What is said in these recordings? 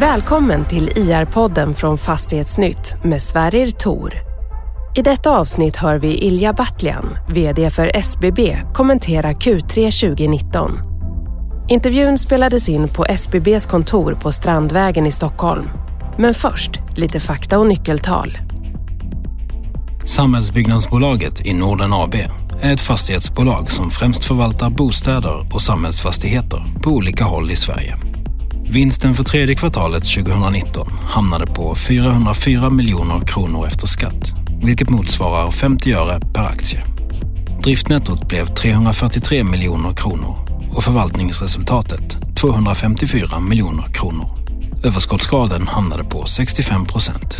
Välkommen till IR-podden från Fastighetsnytt med Sverrir Tor. I detta avsnitt hör vi Ilja Batljan, VD för SBB, kommentera Q3 2019. Intervjun spelades in på SBBs kontor på Strandvägen i Stockholm. Men först, lite fakta och nyckeltal. Samhällsbyggnadsbolaget i Norden AB är ett fastighetsbolag som främst förvaltar bostäder och samhällsfastigheter på olika håll i Sverige. Vinsten för tredje kvartalet 2019 hamnade på 404 miljoner kronor efter skatt, vilket motsvarar 50 öre per aktie. Driftnettot blev 343 miljoner kronor och förvaltningsresultatet 254 miljoner kronor. Överskottsgraden hamnade på 65 procent.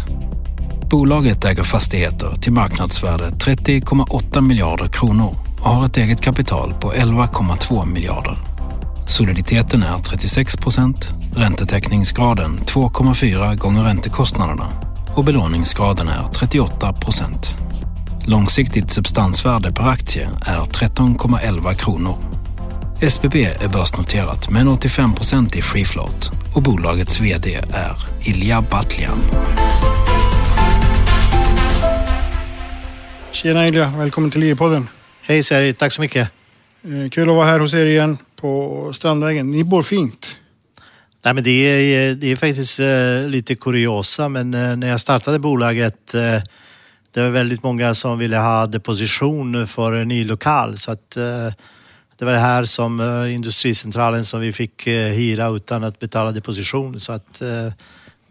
Bolaget äger fastigheter till marknadsvärde 30,8 miljarder kronor och har ett eget kapital på 11,2 miljarder. Soliditeten är 36 procent, räntetäckningsgraden 2,4 gånger räntekostnaderna och belåningsgraden är 38 procent. Långsiktigt substansvärde per aktie är 13,11 kronor. SBB är börsnoterat med en 85 procent i free float och bolagets VD är Ilja Batljan. Tjena Ilja, välkommen till IR-podden. Hej Sverige, tack så mycket. Eh, Kul att vara här hos er igen på Strandvägen. Ni bor fint. Nej, men det, är, det är faktiskt eh, lite kuriosa, men eh, när jag startade bolaget eh, det var väldigt många som ville ha deposition för en ny lokal. Så att, det var det här som industricentralen som vi fick hyra utan att betala deposition. Så att,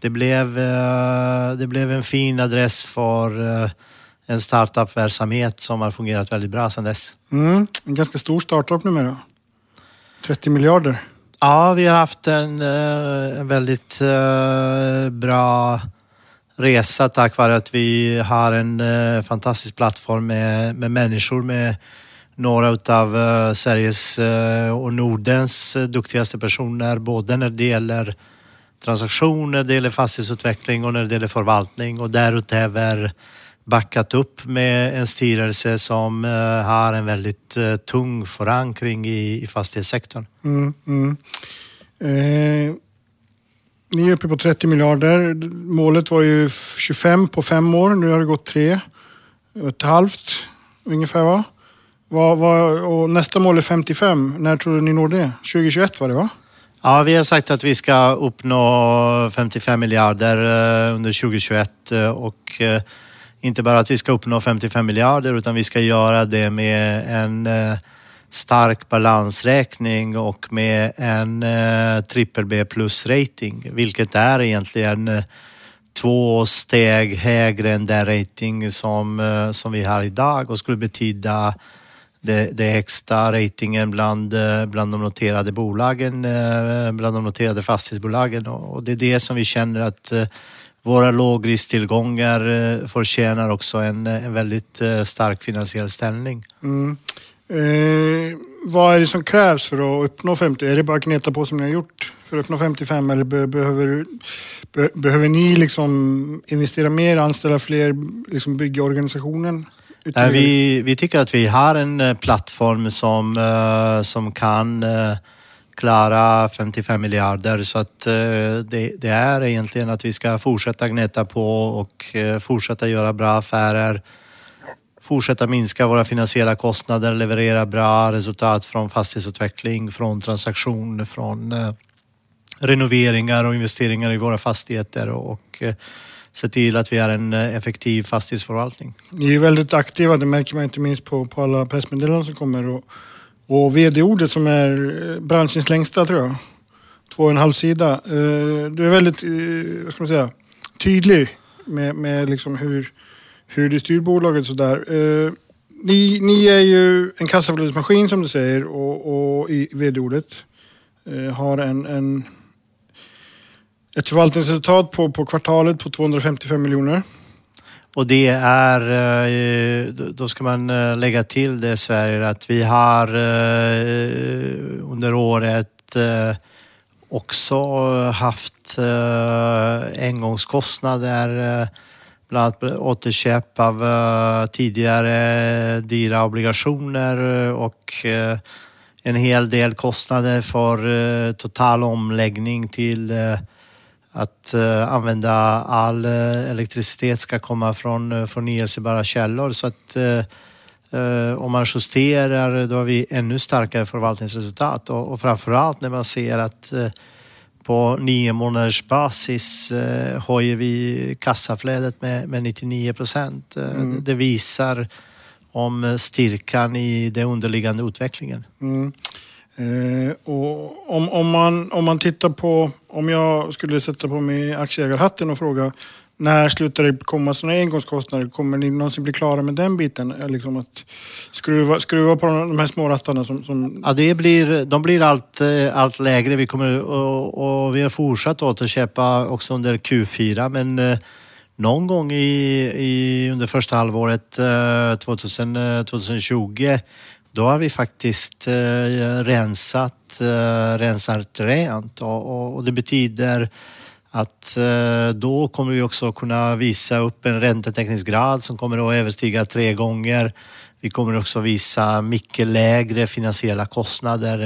det, blev, det blev en fin adress för en startup-verksamhet som har fungerat väldigt bra sedan dess. Mm. En ganska stor startup numera. 30 miljarder. Ja, vi har haft en, eh, en väldigt eh, bra resa tack vare att vi har en eh, fantastisk plattform med, med människor med några utav Sveriges och Nordens duktigaste personer, både när det gäller transaktioner, när det gäller fastighetsutveckling och när det gäller förvaltning och därutöver backat upp med en styrelse som eh, har en väldigt eh, tung förankring i, fastighetssektorn. Mm, mm. Eh, ni är uppe på 30 miljarder. Målet var ju 25 på fem år. Nu har det gått tre och ett halvt ungefär va? Vad, vad, och nästa mål är 55. När tror du ni når det? 2021 var det va? Ja, vi har sagt att vi ska uppnå 55 miljarder eh, under 2021 eh, och inte bara att vi ska uppnå 55 miljarder utan vi ska göra det med en eh, stark balansräkning och med en eh, trippel B plus rating, vilket är egentligen eh, två steg högre än den rating som, som vi har idag och skulle betyda det, det högsta ratingen bland, bland de noterade bolagen, bland de noterade fastighetsbolagen. Och det är det som vi känner att våra lågrisktillgångar eh, förtjänar också en, en väldigt eh, stark finansiell ställning. Mm. Eh, vad är det som krävs för att uppnå 50? Är det bara att gneta på som ni har gjort för att uppnå 55 eller be, behöver, be, behöver ni liksom investera mer, anställa fler, liksom bygga organisationen? Nej, vi, vi tycker att vi har en eh, plattform som, eh, som kan eh, klara 55 miljarder så att eh, det, det är egentligen att vi ska fortsätta gneta på och eh, fortsätta göra bra affärer, fortsätta minska våra finansiella kostnader, leverera bra resultat från fastighetsutveckling, från transaktion, från eh, renoveringar och investeringar i våra fastigheter och se till att vi har en effektiv fastighetsförvaltning. Ni är väldigt aktiva, det märker man inte minst på, på alla pressmeddelanden som kommer. Och, och vd-ordet som är eh, branschens längsta tror jag. Två och en halv sida. Eh, du är väldigt, eh, vad ska man säga, tydlig med, med liksom hur, hur du styr bolaget och sådär. Ni, ni är ju en kassaflödesmaskin som du säger och, och i vd-ordet har en, en, ett förvaltningsresultat på, på kvartalet på 255 miljoner. Och det är, eh, då- ska man eh, lägga till det Sverige att vi har eh, under året också haft engångskostnader, bland annat återköp av tidigare dyra obligationer och en hel del kostnader för total omläggning till eh, att uh, använda all uh, elektricitet ska komma från uh, förnyelsebara källor. Så att om man justerar då har vi ännu starkare förvaltningsresultat och, och framförallt när man ser att på nio månaders basis eh, höjer vi kassaflödet med, med 99 procent. Mm. Det visar om styrkan i den underliggande utvecklingen. Mm. Eh, och om, om, man, om man tittar på, om jag skulle sätta på mig aktieägarhatten och fråga när slutar det komma sådana engångskostnader? Kommer ni någonsin bli klara med den biten? Liksom att skruva, skruva på de här små rastarna som... som... Ja, det blir, de blir allt, eh, allt lägre. Vi kommer och, och vi har fortsatt återköpa också under Q4 men eh, någon gång i, i, under första halvåret eh, 2000, 2020 eh, då har vi faktiskt eh, rensat, eh, rensat rent och, och, det betyder att eh, då kommer vi också kunna visa upp en räntetäckningsgrad som kommer att överstiga tre gånger. Vi kommer också visa mycket lägre finansiella kostnader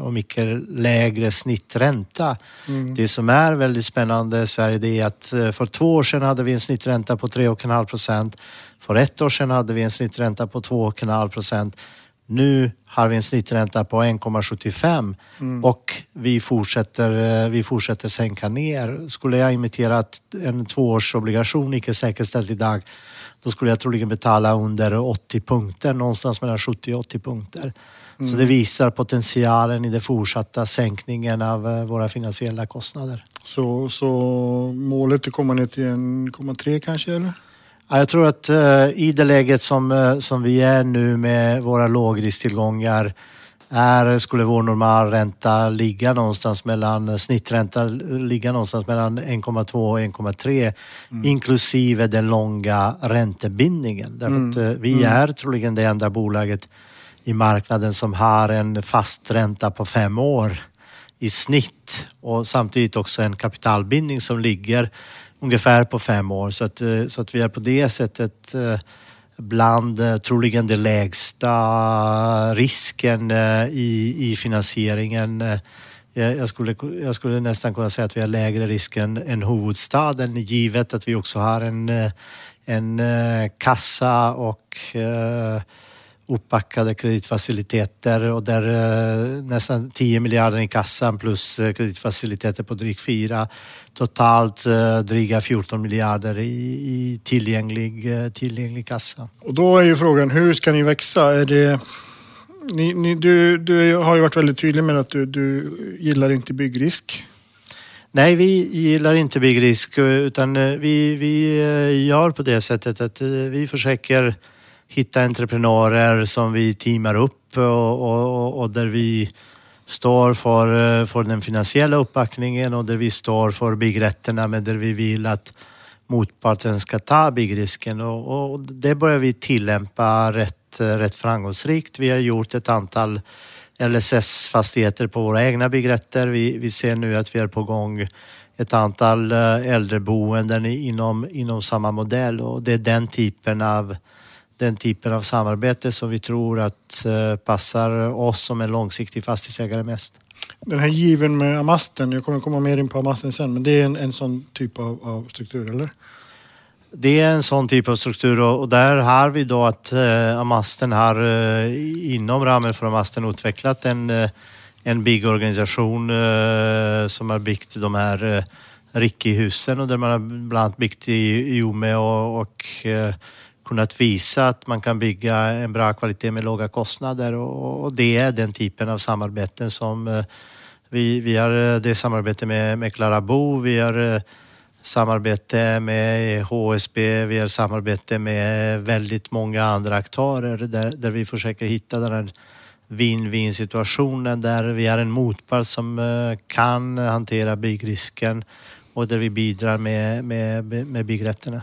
och mycket lägre snittränta. Mm. Det som är väldigt spännande i Sverige det är att för två år sedan hade vi en snittränta på 3,5 procent. För ett år sedan hade vi en snittränta på 2,5 procent. Nu har vi en snittränta på 1,75 mm. och vi fortsätter, eh, vi fortsätter sänka ner. Skulle jag imitera en tvåårsobligation icke säkerställd idag, då skulle jag troligen betala under 80 punkter, någonstans mellan 70 och 80 punkter. Mm. Så det visar potentialen i den fortsatta sänkningen av eh, våra finansiella kostnader. Så, så målet är att komma ner till 1,3 kanske eller? Jag tror att uh, i det läget som, uh, som vi är nu med våra lågrisktillgångar är, skulle vår normalränta ligga någonstans mellan, snittränta ligga någonstans mellan 1,2 och 1,3 mm. inklusive den långa räntebindningen. Därför mm. att uh, vi mm. är troligen det enda bolaget i marknaden som har en fast ränta på fem år i snitt och samtidigt också en kapitalbindning som ligger ungefär på fem år. Så att, eh, så att vi är på det sättet eh, bland eh, troligen den lägsta risken i, i finansieringen. Jag skulle, jag skulle nästan kunna säga att vi har lägre risk än, än huvudstaden givet att vi också har en, en kassa och uppbackade kreditfaciliteter och där eh, nästan 10 miljarder i kassan plus eh, kreditfaciliteter på drygt 4. Totalt eh, dryga 14 miljarder i, i tillgänglig, tillgänglig kassa. Och då är ju frågan, hur ska ni växa? Är det... Ni, ni, du, du har ju varit väldigt tydlig med att du, du gillar inte byggrisk. Nej, vi gillar inte byggrisk utan vi, vi gör på det sättet att vi försöker hitta entreprenörer som vi teamar upp och, och, och där vi står för, eh, för den finansiella uppbackningen och där vi står för byggrätterna men där vi vill att motparten ska ta byggrisken och, och det börjar vi tillämpa rätt, rätt framgångsrikt. Vi har gjort ett antal LSS-fastigheter på våra egna byggrätter. Vi, vi ser nu att vi är på gång ett antal eh, äldreboenden inom, inom samma modell och det är den typen av den typen av samarbete som vi tror att eh, passar oss som en långsiktig fastighetsägare mest. Den här given med Amasten, jag kommer komma mer in på Amasten sen, men det är en, en sån typ av, av struktur, eller? Det är en sån typ av struktur och, där har vi då att eh, Amasten har eh, inom ramen för Amasten utvecklat en, eh, en byggorganisation eh, som har byggt de här eh, Ricki-husen och där man har bland annat byggt i, i Umeå och, och eh, kunnat visa att man kan bygga en bra kvalitet med låga kostnader och, det är den typen av samarbeten som eh, vi, vi har eh, det samarbete med, med Klara Bo, vi har eh, samarbete med HSB, vi har samarbete med väldigt många andra aktörer där, där vi försöker hitta den här win-win situationen där vi är en motpart som kan hantera byggrisken och där vi bidrar med, med, med byggrätterna.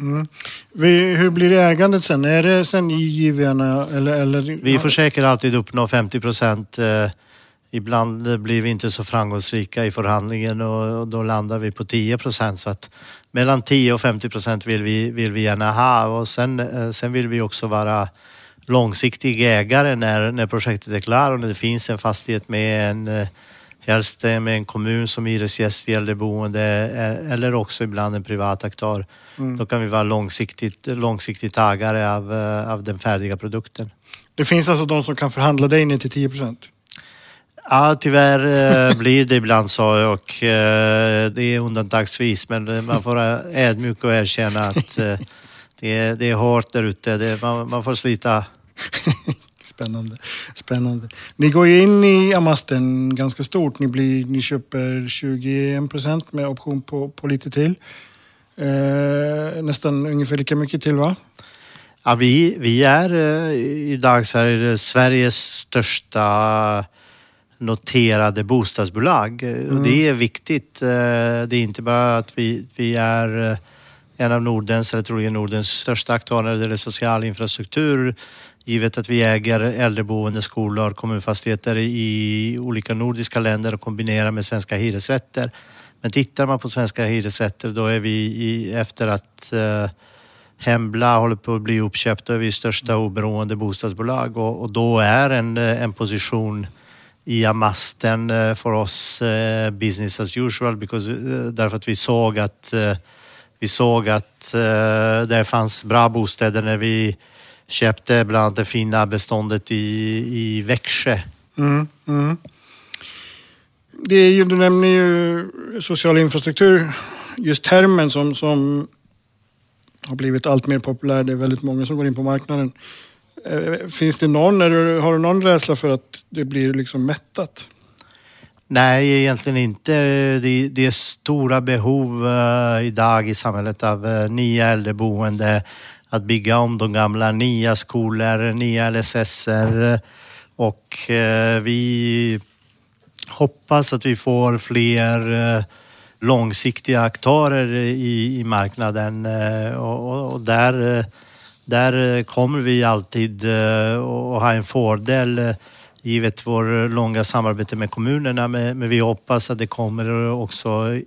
Mm. Vi, hur blir ägandet sen? Är det sen i givarna eller, eller? Vi försöker alltid uppnå 50 procent. Eh, ibland blir vi inte så framgångsrika i förhandlingen och då landar vi på 10 procent. Så att mellan 10 och 50 procent vill vi, vill vi gärna ha och sen, eh, sen vill vi också vara långsiktig ägare när, när projektet är klart och när det finns en fastighet med en eh, Helst med en kommun som hyresgäst i äldreboende eller också ibland en privat aktör. Mm. Då kan vi vara långsiktigt, långsiktigt tagare av, av den färdiga produkten. Det finns alltså de som kan förhandla dig ner till 10 procent? Ja, tyvärr blir det ibland så och det är undantagsvis men man får vara ödmjuk och erkänna att det är, det är hårt där ute. Man, man får slita. Spännande. Spännande. Ni går ju in i Amasten ganska stort. Ni, blir, ni köper 21 procent med option på, på lite till. Eh, nästan ungefär lika mycket till va? Ja, vi, vi är eh, idag så är Sveriges största noterade bostadsbolag. Mm. Och det är viktigt. Eh, det är inte bara att vi, vi är eh, en av Nordens, eller troligen Nordens största aktörer när det gäller social infrastruktur. Givet att vi äger äldreboende, skolor, kommunfastigheter i olika nordiska länder och kombinerar med svenska hyresrätter. Men tittar man på svenska hyresrätter då är vi i, efter att eh, Hembla håller på att bli uppköpt, då är vi största oberoende bostadsbolag och, och då är en, eh, en position i Amasten eh, för oss eh, business as usual because, eh, därför att vi såg att eh, vi såg att eh, där fanns bra bostäder när vi köpte bland annat det fina beståndet i, i Växjö. Mm, mm. Det är ju, du nämner ju social infrastruktur, just termen som, som har blivit allt mer populär. Det är väldigt många som går in på marknaden. Eh, finns det någon, har du någon rädsla för att det blir liksom mättat? Nej, egentligen inte. Det, det är stora behov uh, idag i samhället av uh, nya äldreboende, att bygga om de gamla, nya skolor, nya LSS. och eh, vi hoppas att vi får fler eh, långsiktiga aktörer i, i marknaden eh, och, och, där, där kommer vi alltid att ha en fördel givet vårt långa samarbete med kommunerna. Men vi hoppas att det kommer också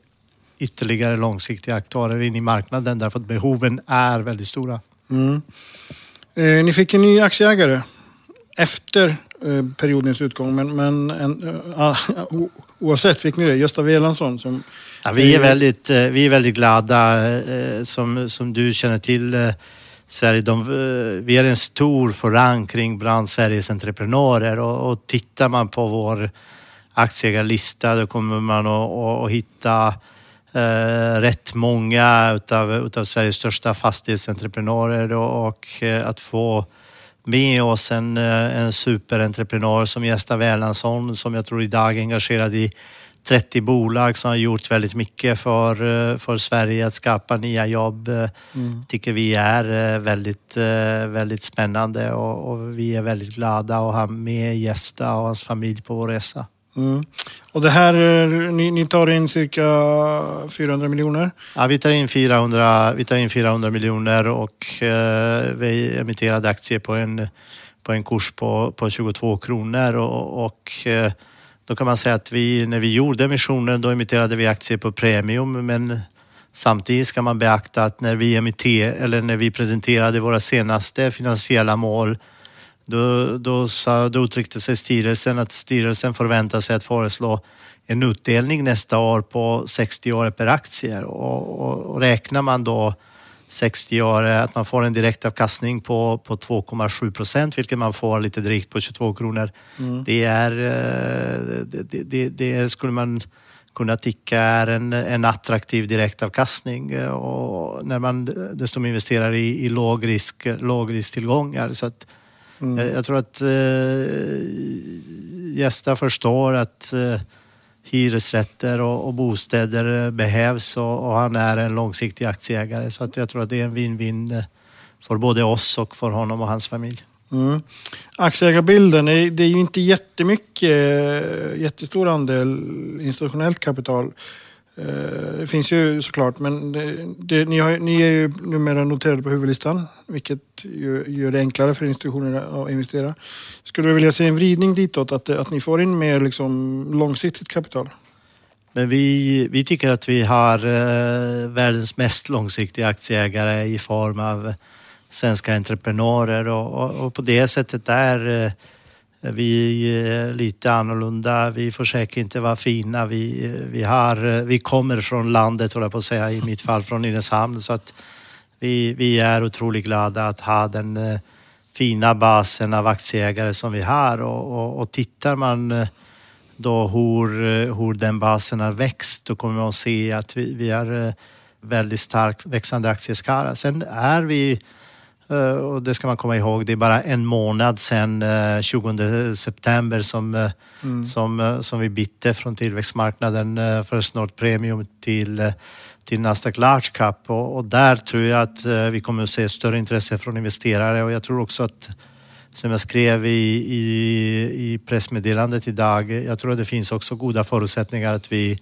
ytterligare långsiktiga aktörer in i marknaden därför att behoven är väldigt stora. Mm. Eh, ni fick en ny aktieägare efter eh, periodens utgång, men, men en, eh, oavsett fick ni det. Gösta Welansson som... Ja, vi, är väldigt, eh, vi är väldigt glada. Eh, som, som du känner till eh, Sverige, de, vi är en stor förankring bland Sveriges entreprenörer och, och tittar man på vår aktieägarlista då kommer man att hitta eh, rätt många utav, utav Sveriges största fastighetsentreprenörer och, och eh, att få med oss en, eh, en superentreprenör som Gösta Wälansson som jag tror idag är engagerad i 30 bolag som har gjort väldigt mycket för, eh, för Sverige att skapa nya jobb. Mm. tycker vi är väldigt, väldigt spännande och, och, vi är väldigt glada att ha med Gästa och hans familj på vår resa. Mm. Och det här, eh, ni, ni, tar in cirka 400 miljoner? Ja, vi tar in 400, vi tar in 400 miljoner och eh, vi emitterade aktier på en, på en kurs på, på 22 kronor och, och eh, då kan man säga att vi, när vi gjorde emissionen, då emitterade vi aktier på premium, men samtidigt ska man beakta att när vi, emitter, eller när vi presenterade våra senaste finansiella mål, då, då, sa, då uttryckte sig styrelsen att styrelsen förväntar sig att föreslå en utdelning nästa år på 60 öre per aktie och, och, och räknar man då 60 år, att man får en direktavkastning på, på 2,7 procent, vilket man får lite drygt på 22 kronor. Mm. Det, är, eh, det, det, det, skulle man kunna tycka är en, en attraktiv direktavkastning och när man dessutom investerar i, i lågrisk, lågrisktillgångar. Så att, mm. jag, jag, tror att eh, gäster förstår att eh, hyresrätter och, och bostäder behövs och, och, han är en långsiktig aktieägare. Så att jag tror att det är en win-win för både oss och för honom och hans familj. Mm. Aktieägarbilden, är, det är ju inte jättemycket, jättestor andel institutionellt kapital. Eh, det finns ju såklart, men det, det, ni, har, ni, är ju numera noterade på huvudlistan, vilket ju, gör det enklare för institutioner att investera. Skulle du vilja se en vridning ditåt, att, att ni får in mer liksom, långsiktigt kapital? Men vi, vi tycker att vi har eh, världens mest långsiktiga aktieägare i form av svenska entreprenörer och, och, och på det sättet är eh, vi är lite annorlunda, vi försöker inte vara fina. Vi, vi, har, vi kommer från landet, håller jag på att säga, i mitt fall från Nynäshamn. Så att vi, vi är otroligt glada att ha den eh, fina basen av aktieägare som vi har och, och, och tittar man eh, då hur, eh, hur den basen har växt, då kommer man att se att vi, vi är väldigt starkt växande aktieskara. Sen är vi Eh, och det ska man komma ihåg, det är bara en månad sedan 20 september som, eh, mm. som, eh, som vi bytte från tillväxtmarknaden för Snort Premium till, till Nasdaq Large Cap och, och, där tror jag att vi kommer att se större intresse från investerare och jag tror också att som jag skrev i, i, i pressmeddelandet idag, jag tror att det finns också goda förutsättningar att vi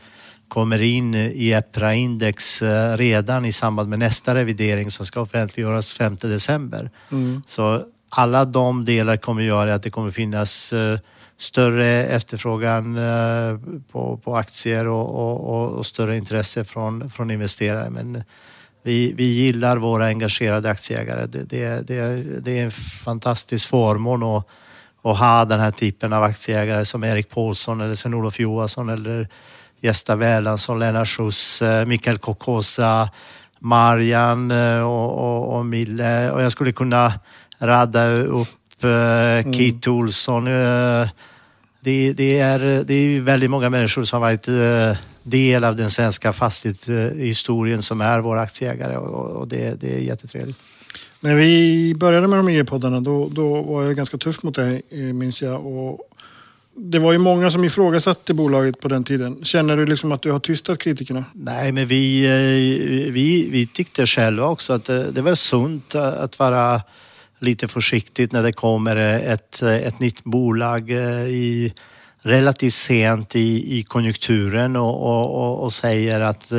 kommer in i EPRA-index eh, redan i samband med nästa revidering som ska offentliggöras 5 december. Mm. Så alla de delar kommer göra att det kommer finnas eh, större efterfrågan eh, på, på aktier och, och, och, större intresse från, från investerare. Men vi, vi gillar våra engagerade aktieägare. Det, det, det, det är en fantastisk förmån att, att ha den här typen av aktieägare som Erik Paulsson eller Sven-Olof Johansson eller Gösta Wälansson, Lennart Schuss, eh, Mikael Kokosa, Marian eh, och, och, och, Mille och jag skulle kunna rada upp eh, mm. Kit Olsson. Det, det, är, det är väldigt många människor som har varit del av den svenska fastighetshistorien som är våra aktieägare och, och det, det är jättetrevligt. När vi började med de EU-poddarna då, då var jag ganska tuff mot dig minns jag. Och det var ju många som ifrågasatte bolaget på den tiden. Känner du liksom att du har tystat kritikerna? Nej, men vi, eh, vi, vi tyckte själva också att det, det var sunt att vara lite försiktigt när det kommer eh, ett, ett nytt bolag i, relativt sent i, i konjunkturen och, och, och, och säger att,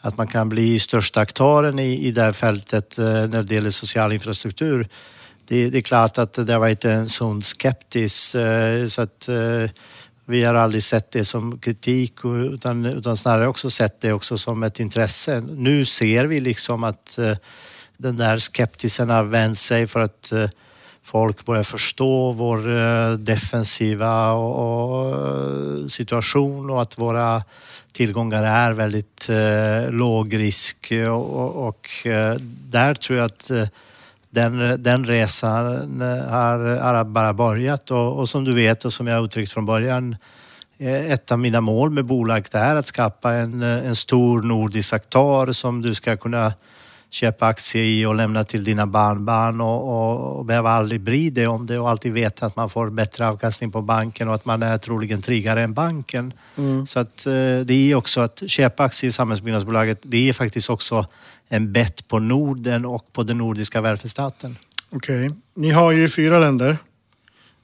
att man kan bli största aktören i, i det här fältet när det gäller social infrastruktur det, det, är klart att det har varit en sån skeptisk eh, så att eh, vi har aldrig sett det som kritik utan, utan snarare också sett det också som ett intresse. Nu ser vi liksom att eh, den där skeptisen har vänt sig för att folk börjar förstå vår defensiva situation och att våra tillgångar är väldigt låg risk och där tror jag att den, den resan har, har bara börjat. Och, och, som du vet och som jag uttryckt från början eh, ett av mina mål med bolaget är att skapa en, eh, en stor nordisk aktör som du ska kunna köpa aktier i och lämna till dina barnbarn och, och, och behöva aldrig bry dig om det och alltid veta att man får bättre avkastning på banken och att man är troligen tryggare än banken. Mm. Så att eh, det är också att köpa aktier i samhällsbyggnadsbolaget, det är faktiskt också en bett på Norden och på den nordiska välfärdsstaten. Okej, okay. ni har ju fyra länder.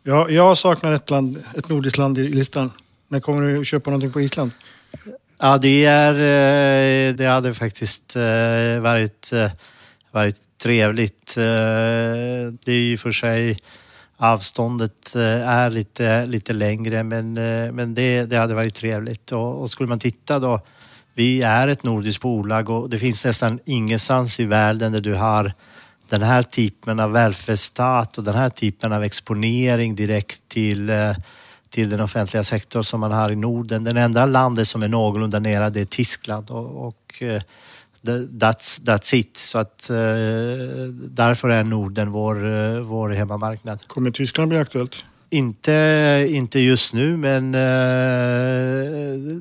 Jag, jag saknar ett, land, ett nordiskt land i listan. När kommer du köpa någonting på Island? Ja, det, är, eh, det hade faktiskt eh, varit, eh, varit trevligt. Det är ju för sig avståndet är lite, lite längre men, men det, det hade varit trevligt. Och, och skulle man titta då, vi är ett nordiskt bolag och det finns nästan ingenstans i världen där du har den här typen av välfärdsstat och den här typen av exponering direkt till till den offentliga sektorn som man har i Norden. Den enda landet som är någorlunda nära det är Tyskland och, och eh, that's, that's it. Så att uh, därför är Norden vår, uh, vår hemmamarknad. Kommer Tyskland bli aktuellt? Inte, inte just nu men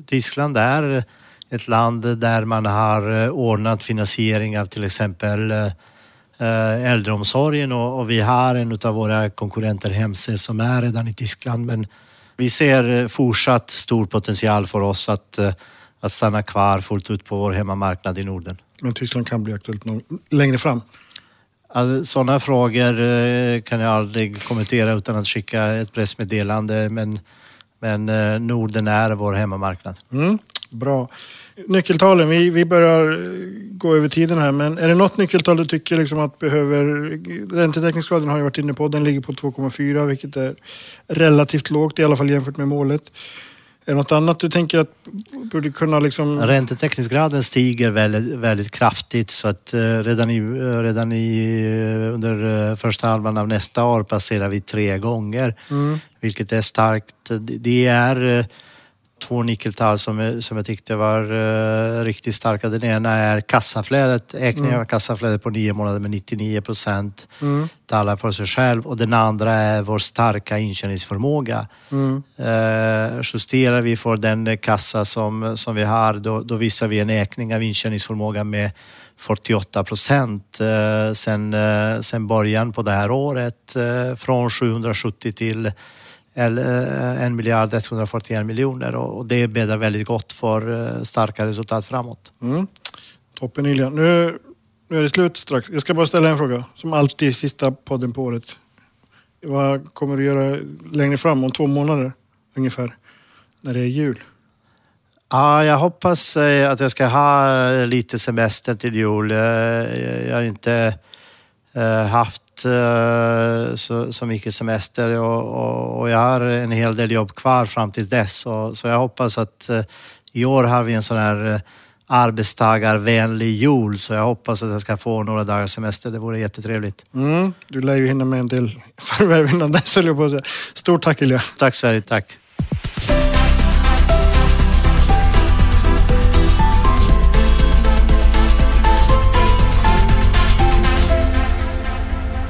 Tyskland är ett land där man har ordnat finansiering av till exempel äldreomsorgen och, och vi har en av våra konkurrenter Hemse som är redan i Tyskland men vi ser eh, fortsatt stor potential för oss att, eh, att stanna kvar fullt ut på vår hemmamarknad i Norden. Men Tyskland kan bli aktuellt längre fram? Sådana frågor eh, kan jag aldrig kommentera utan att skicka ett pressmeddelande men, men Norden är vår hemmamarknad. Mm, bra. Nyckeltalen, vi, vi börjar gå över tiden här, men är det något nyckeltal du tycker liksom att behöver... Räntetäckningsgraden har jag varit inne på, den ligger på 2,4 vilket är relativt lågt, i alla fall jämfört med målet. Är det något annat du tänker att borde kunna liksom... Räntetäckningsgraden stiger väldigt, väldigt kraftigt så att eh, redan, i, redan i, eh, under eh, första halvan av nästa år passerar vi tre gånger, Mm. vilket är starkt. Det är eh, två nyckeltal som, som jag tyckte var uh, riktigt starka. Den ena är kassaflödet, ökningen Mm. av kassaflödet på nio månader med 99 procent Mm. talar för sig själv och den andra är vår starka intjäningsförmåga. Mm. Eh, justerar vi för den kassa som, som vi har, då, då visar vi en ökning av intjäningsförmåga med 48 procent eh, sen, sen början på det här året. Från 770 till el- eh, 1 miljard 141 miljoner och, det bäddar väldigt gott för eh, starka resultat framåt. Mm. Toppen Ilja. Nu, nu är det slut strax. Jag ska bara ställa en fråga. Som alltid sista podden på året. Vad kommer du göra längre fram? Om två månader ungefär. När det är jul. Ja, jag hoppas eh, att jag ska ha eh, lite semester till jul. Eh, Jag har inte eh, haft eh, så, så mycket semester och, och, och jag har en hel del jobb kvar fram till dess. Så, så jag hoppas att eh, i år har vi en sån här eh, arbetstagarvänlig jul så jag hoppas att jag ska få några dagars semester. Det vore jättetrevligt. Mm. Du lär ju hinna med en del förvärv innan dess höll jag på att säga. Stort tack Ilja. Tack Sverige, tack.